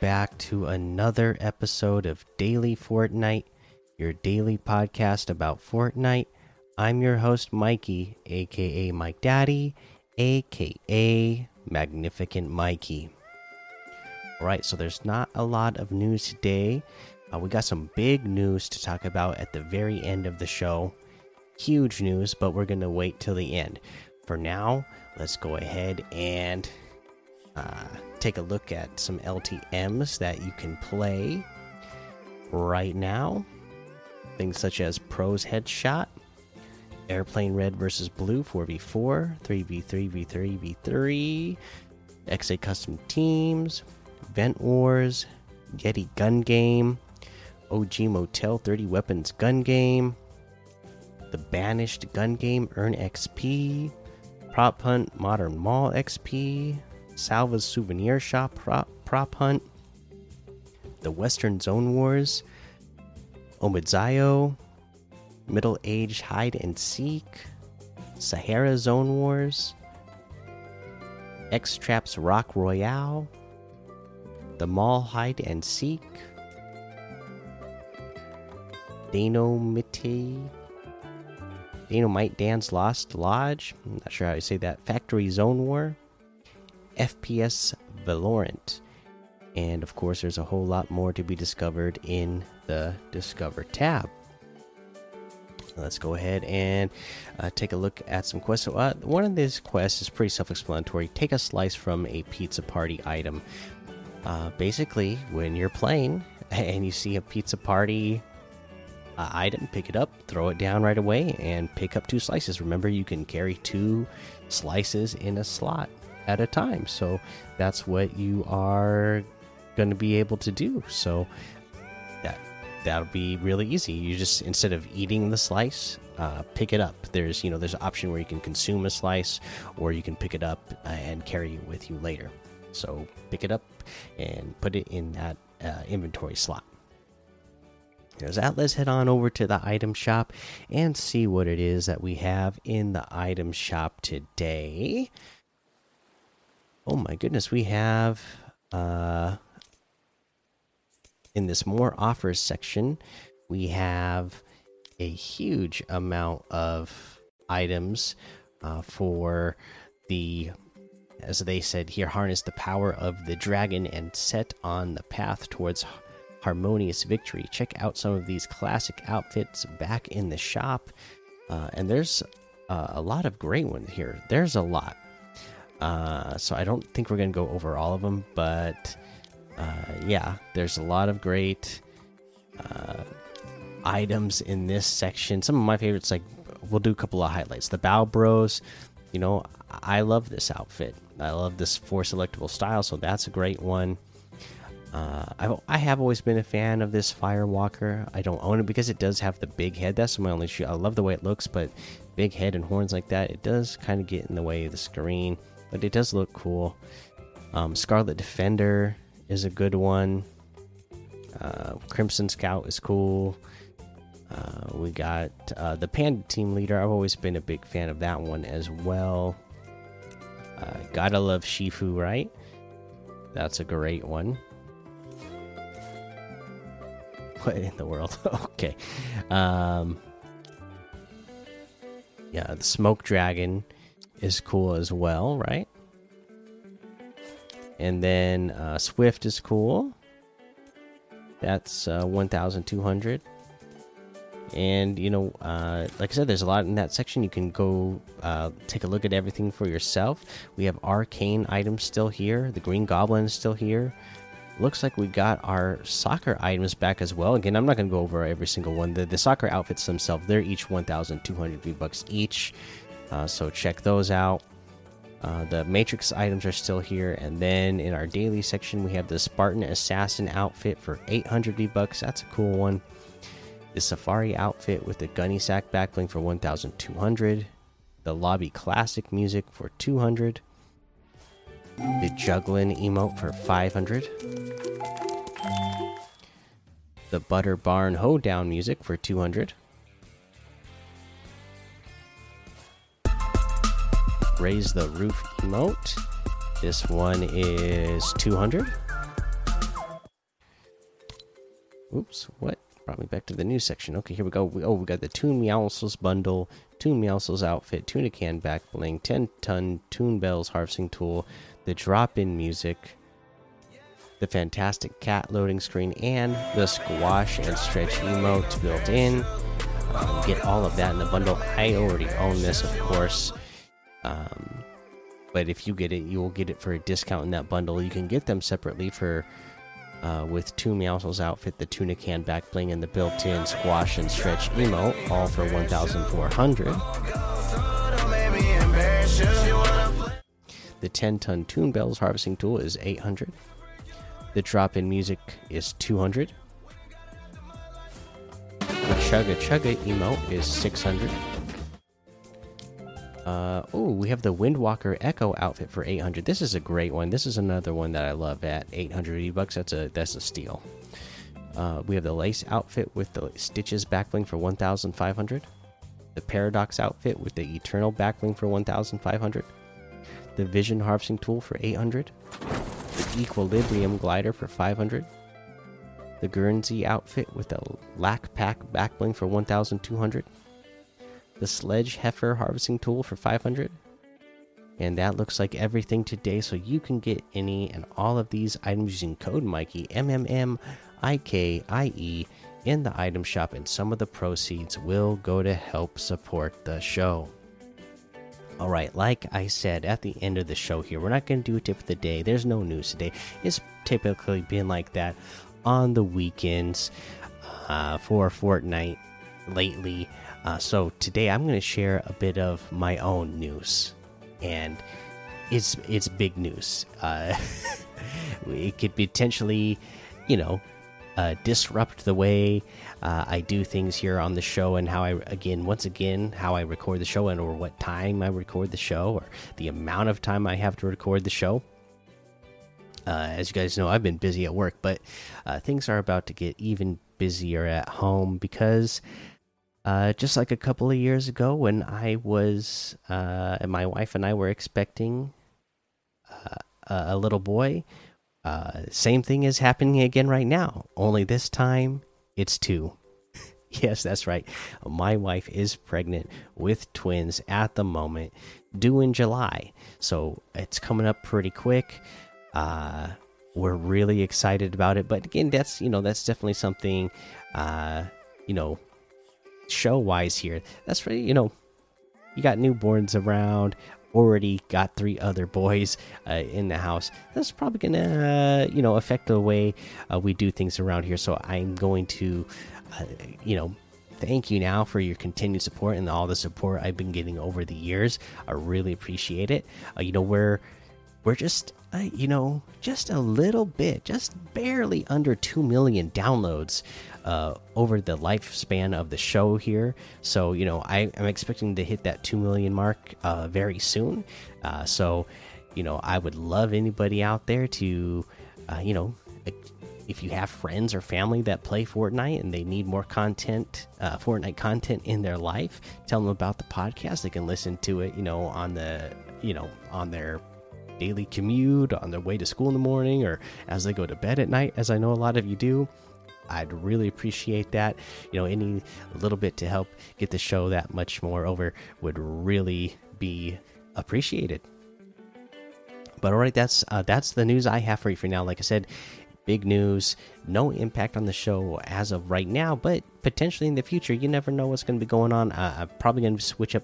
Back to another episode of Daily Fortnite, your daily podcast about Fortnite. I'm your host, Mikey, aka Mike Daddy, aka Magnificent Mikey. Alright, so there's not a lot of news today. Uh, we got some big news to talk about at the very end of the show. Huge news, but we're going to wait till the end. For now, let's go ahead and uh, take a look at some LTMs that you can play right now. Things such as Pros Headshot, Airplane Red versus Blue 4v4, 3v3, v3, v3, XA Custom Teams, Vent Wars, Yeti Gun Game, OG Motel 30 Weapons Gun Game, The Banished Gun Game Earn XP, Prop Hunt Modern Mall XP, Salva's Souvenir Shop Prop, prop Hunt, The Western Zone Wars, Omidzayo, Middle Age Hide and Seek, Sahara Zone Wars, X Traps Rock Royale, The Mall Hide and Seek, Danomite, Danomite Dance Lost Lodge. I'm not sure how you say that. Factory Zone War, FPS Valorant. And of course, there's a whole lot more to be discovered in the Discover tab. Let's go ahead and uh, take a look at some quests. So, uh, one of these quests is pretty self explanatory. Take a slice from a pizza party item. Uh, basically, when you're playing and you see a pizza party uh, item, pick it up, throw it down right away, and pick up two slices. Remember, you can carry two slices in a slot at a time. So that's what you are going to be able to do. So that that'll be really easy. You just instead of eating the slice, uh, pick it up. There's you know there's an option where you can consume a slice, or you can pick it up uh, and carry it with you later. So pick it up and put it in that uh, inventory slot. There's that. Let's head on over to the item shop and see what it is that we have in the item shop today. Oh my goodness, we have uh in this more offers section, we have a huge amount of items uh, for the as they said here harness the power of the dragon and set on the path towards harmonious victory. Check out some of these classic outfits back in the shop. Uh, and there's uh, a lot of great ones here. There's a lot uh, so I don't think we're gonna go over all of them, but uh, yeah, there's a lot of great uh, items in this section. Some of my favorites, like we'll do a couple of highlights. The Bow Bros, you know, I love this outfit. I love this four selectable style, so that's a great one. Uh, I've, I have always been a fan of this Firewalker. I don't own it because it does have the big head. That's my only issue. I love the way it looks, but big head and horns like that, it does kind of get in the way of the screen but it does look cool. Um, Scarlet Defender is a good one. Uh, Crimson Scout is cool. Uh, we got uh, the Panda Team Leader. I've always been a big fan of that one as well. Uh, gotta love Shifu, right? That's a great one. What in the world? okay. Um, yeah, the Smoke Dragon is cool as well, right? And then uh, Swift is cool. That's uh, 1,200. And, you know, uh, like I said, there's a lot in that section. You can go uh, take a look at everything for yourself. We have arcane items still here. The Green Goblin is still here. Looks like we got our soccer items back as well. Again, I'm not going to go over every single one. The, the soccer outfits themselves, they're each 1,200 V bucks each. Uh, so check those out. Uh, the Matrix items are still here, and then in our daily section we have the Spartan Assassin outfit for 800 V bucks. That's a cool one. The Safari outfit with the Gunny Sack backbling for 1,200. The Lobby Classic music for 200. The Juggling emote for 500. The Butter Barn Hoedown music for 200. Raise the roof emote. This one is 200. Oops, what? Brought me back to the new section. Okay, here we go. Oh, we got the Toon Meowscles bundle, Toon Meowscles outfit, Tuna Can back bling, 10 ton Toon Bells harvesting tool, the drop in music, the fantastic cat loading screen, and the squash and stretch emote built in. Um, get all of that in the bundle. I already own this, of course. Um, but if you get it, you will get it for a discount in that bundle. You can get them separately for uh, with Toon Meowscles outfit, the tuna can back bling, and the built-in squash and stretch emote, all for 1,400. The 10-ton Toon Bells harvesting tool is 800. The drop-in music is 200. The Chugga Chugga emote is 600. Uh, oh, we have the Windwalker Echo outfit for 800. This is a great one. This is another one that I love at 800 E bucks. That's a that's a steal. Uh, we have the Lace outfit with the Stitches backbling for 1,500. The Paradox outfit with the Eternal backbling for 1,500. The Vision Harvesting tool for 800. The Equilibrium glider for 500. The Guernsey outfit with the Lack Pack backbling for 1,200 the sledge heifer harvesting tool for 500 and that looks like everything today so you can get any and all of these items using code mikey m m m i k i e in the item shop and some of the proceeds will go to help support the show. All right like i said at the end of the show here we're not going to do a tip of the day. There's no news today. It's typically been like that on the weekends uh, for Fortnite lately uh, so today I'm going to share a bit of my own news, and it's it's big news. Uh, it could potentially, you know, uh, disrupt the way uh, I do things here on the show and how I again once again how I record the show and or what time I record the show or the amount of time I have to record the show. Uh, as you guys know, I've been busy at work, but uh, things are about to get even busier at home because uh, just like a couple of years ago when I was, uh, my wife and I were expecting uh, a little boy. Uh, same thing is happening again right now. Only this time it's two. yes, that's right. My wife is pregnant with twins at the moment, due in July. So it's coming up pretty quick. Uh, we're really excited about it. But again, that's you know that's definitely something. Uh, you know show wise here. That's right, you know, you got newborns around, already got three other boys uh, in the house. That's probably gonna, uh, you know, affect the way uh, we do things around here. So I'm going to, uh, you know, thank you now for your continued support and all the support I've been getting over the years. I really appreciate it. Uh, you know, we're we're just uh, you know just a little bit just barely under 2 million downloads uh, over the lifespan of the show here so you know I, am expecting to hit that 2 million mark uh, very soon uh, so you know i would love anybody out there to uh, you know if you have friends or family that play Fortnite and they need more content, uh, Fortnite content in their life, tell them about the podcast. They can listen to it, you know, on the, you know, on their daily commute, on their way to school in the morning, or as they go to bed at night, as I know a lot of you do. I'd really appreciate that. You know, any little bit to help get the show that much more over would really be appreciated. But all right, that's uh, that's the news I have for you for now. Like I said, big news, no impact on the show as of right now, but potentially in the future, you never know what's going to be going on. Uh, I'm probably going to switch up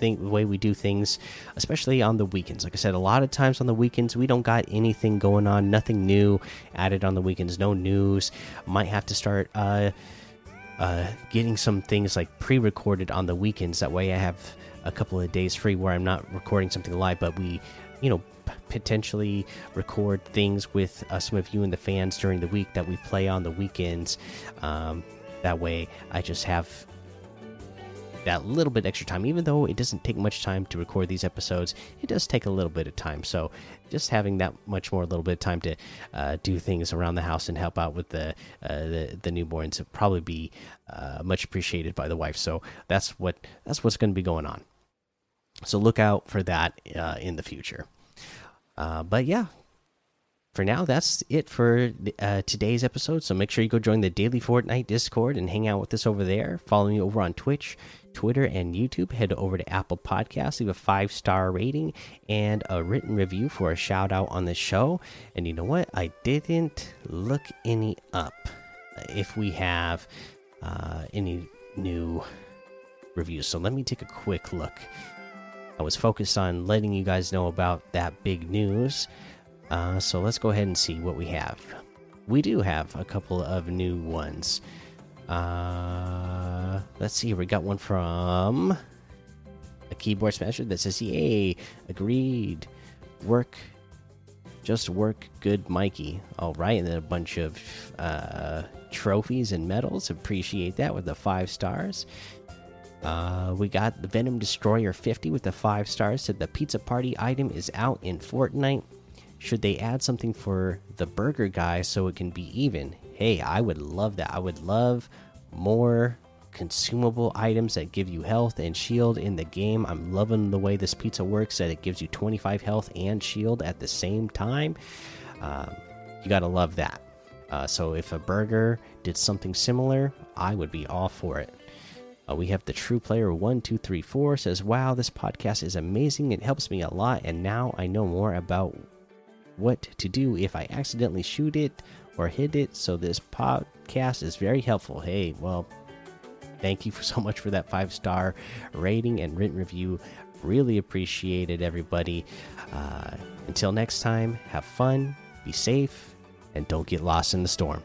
the way we do things, especially on the weekends. Like I said, a lot of times on the weekends we don't got anything going on, nothing new added on the weekends, no news. Might have to start uh, uh, getting some things like pre-recorded on the weekends. That way, I have a couple of days free where I'm not recording something live, but we, you know, potentially record things with uh, some of you and the fans during the week that we play on the weekends. Um, that way, I just have that little bit extra time even though it doesn't take much time to record these episodes it does take a little bit of time. So just having that much more a little bit of time to uh, do things around the house and help out with the uh, the, the newborns would probably be uh, much appreciated by the wife. So that's what that's what's going to be going on. So look out for that uh, in the future. Uh, but yeah for now, that's it for uh, today's episode. So make sure you go join the Daily Fortnite Discord and hang out with us over there. Follow me over on Twitch, Twitter, and YouTube. Head over to Apple Podcasts, leave a five star rating and a written review for a shout out on the show. And you know what? I didn't look any up if we have uh, any new reviews. So let me take a quick look. I was focused on letting you guys know about that big news. Uh, so let's go ahead and see what we have. We do have a couple of new ones. Uh, let's see. We got one from a keyboard smasher that says, "Yay, agreed. Work, just work, good, Mikey." All right, and then a bunch of uh, trophies and medals. Appreciate that with the five stars. Uh, we got the Venom Destroyer 50 with the five stars. Said the pizza party item is out in Fortnite. Should they add something for the burger guy so it can be even? Hey, I would love that. I would love more consumable items that give you health and shield in the game. I'm loving the way this pizza works that it gives you 25 health and shield at the same time. Um, you got to love that. Uh, so if a burger did something similar, I would be all for it. Uh, we have the true player one two three four says, "Wow, this podcast is amazing. It helps me a lot, and now I know more about what to do if I accidentally shoot it or hit it. So this podcast is very helpful. Hey, well, thank you so much for that five star rating and written review. Really appreciate it, everybody. Uh, until next time, have fun, be safe, and don't get lost in the storm.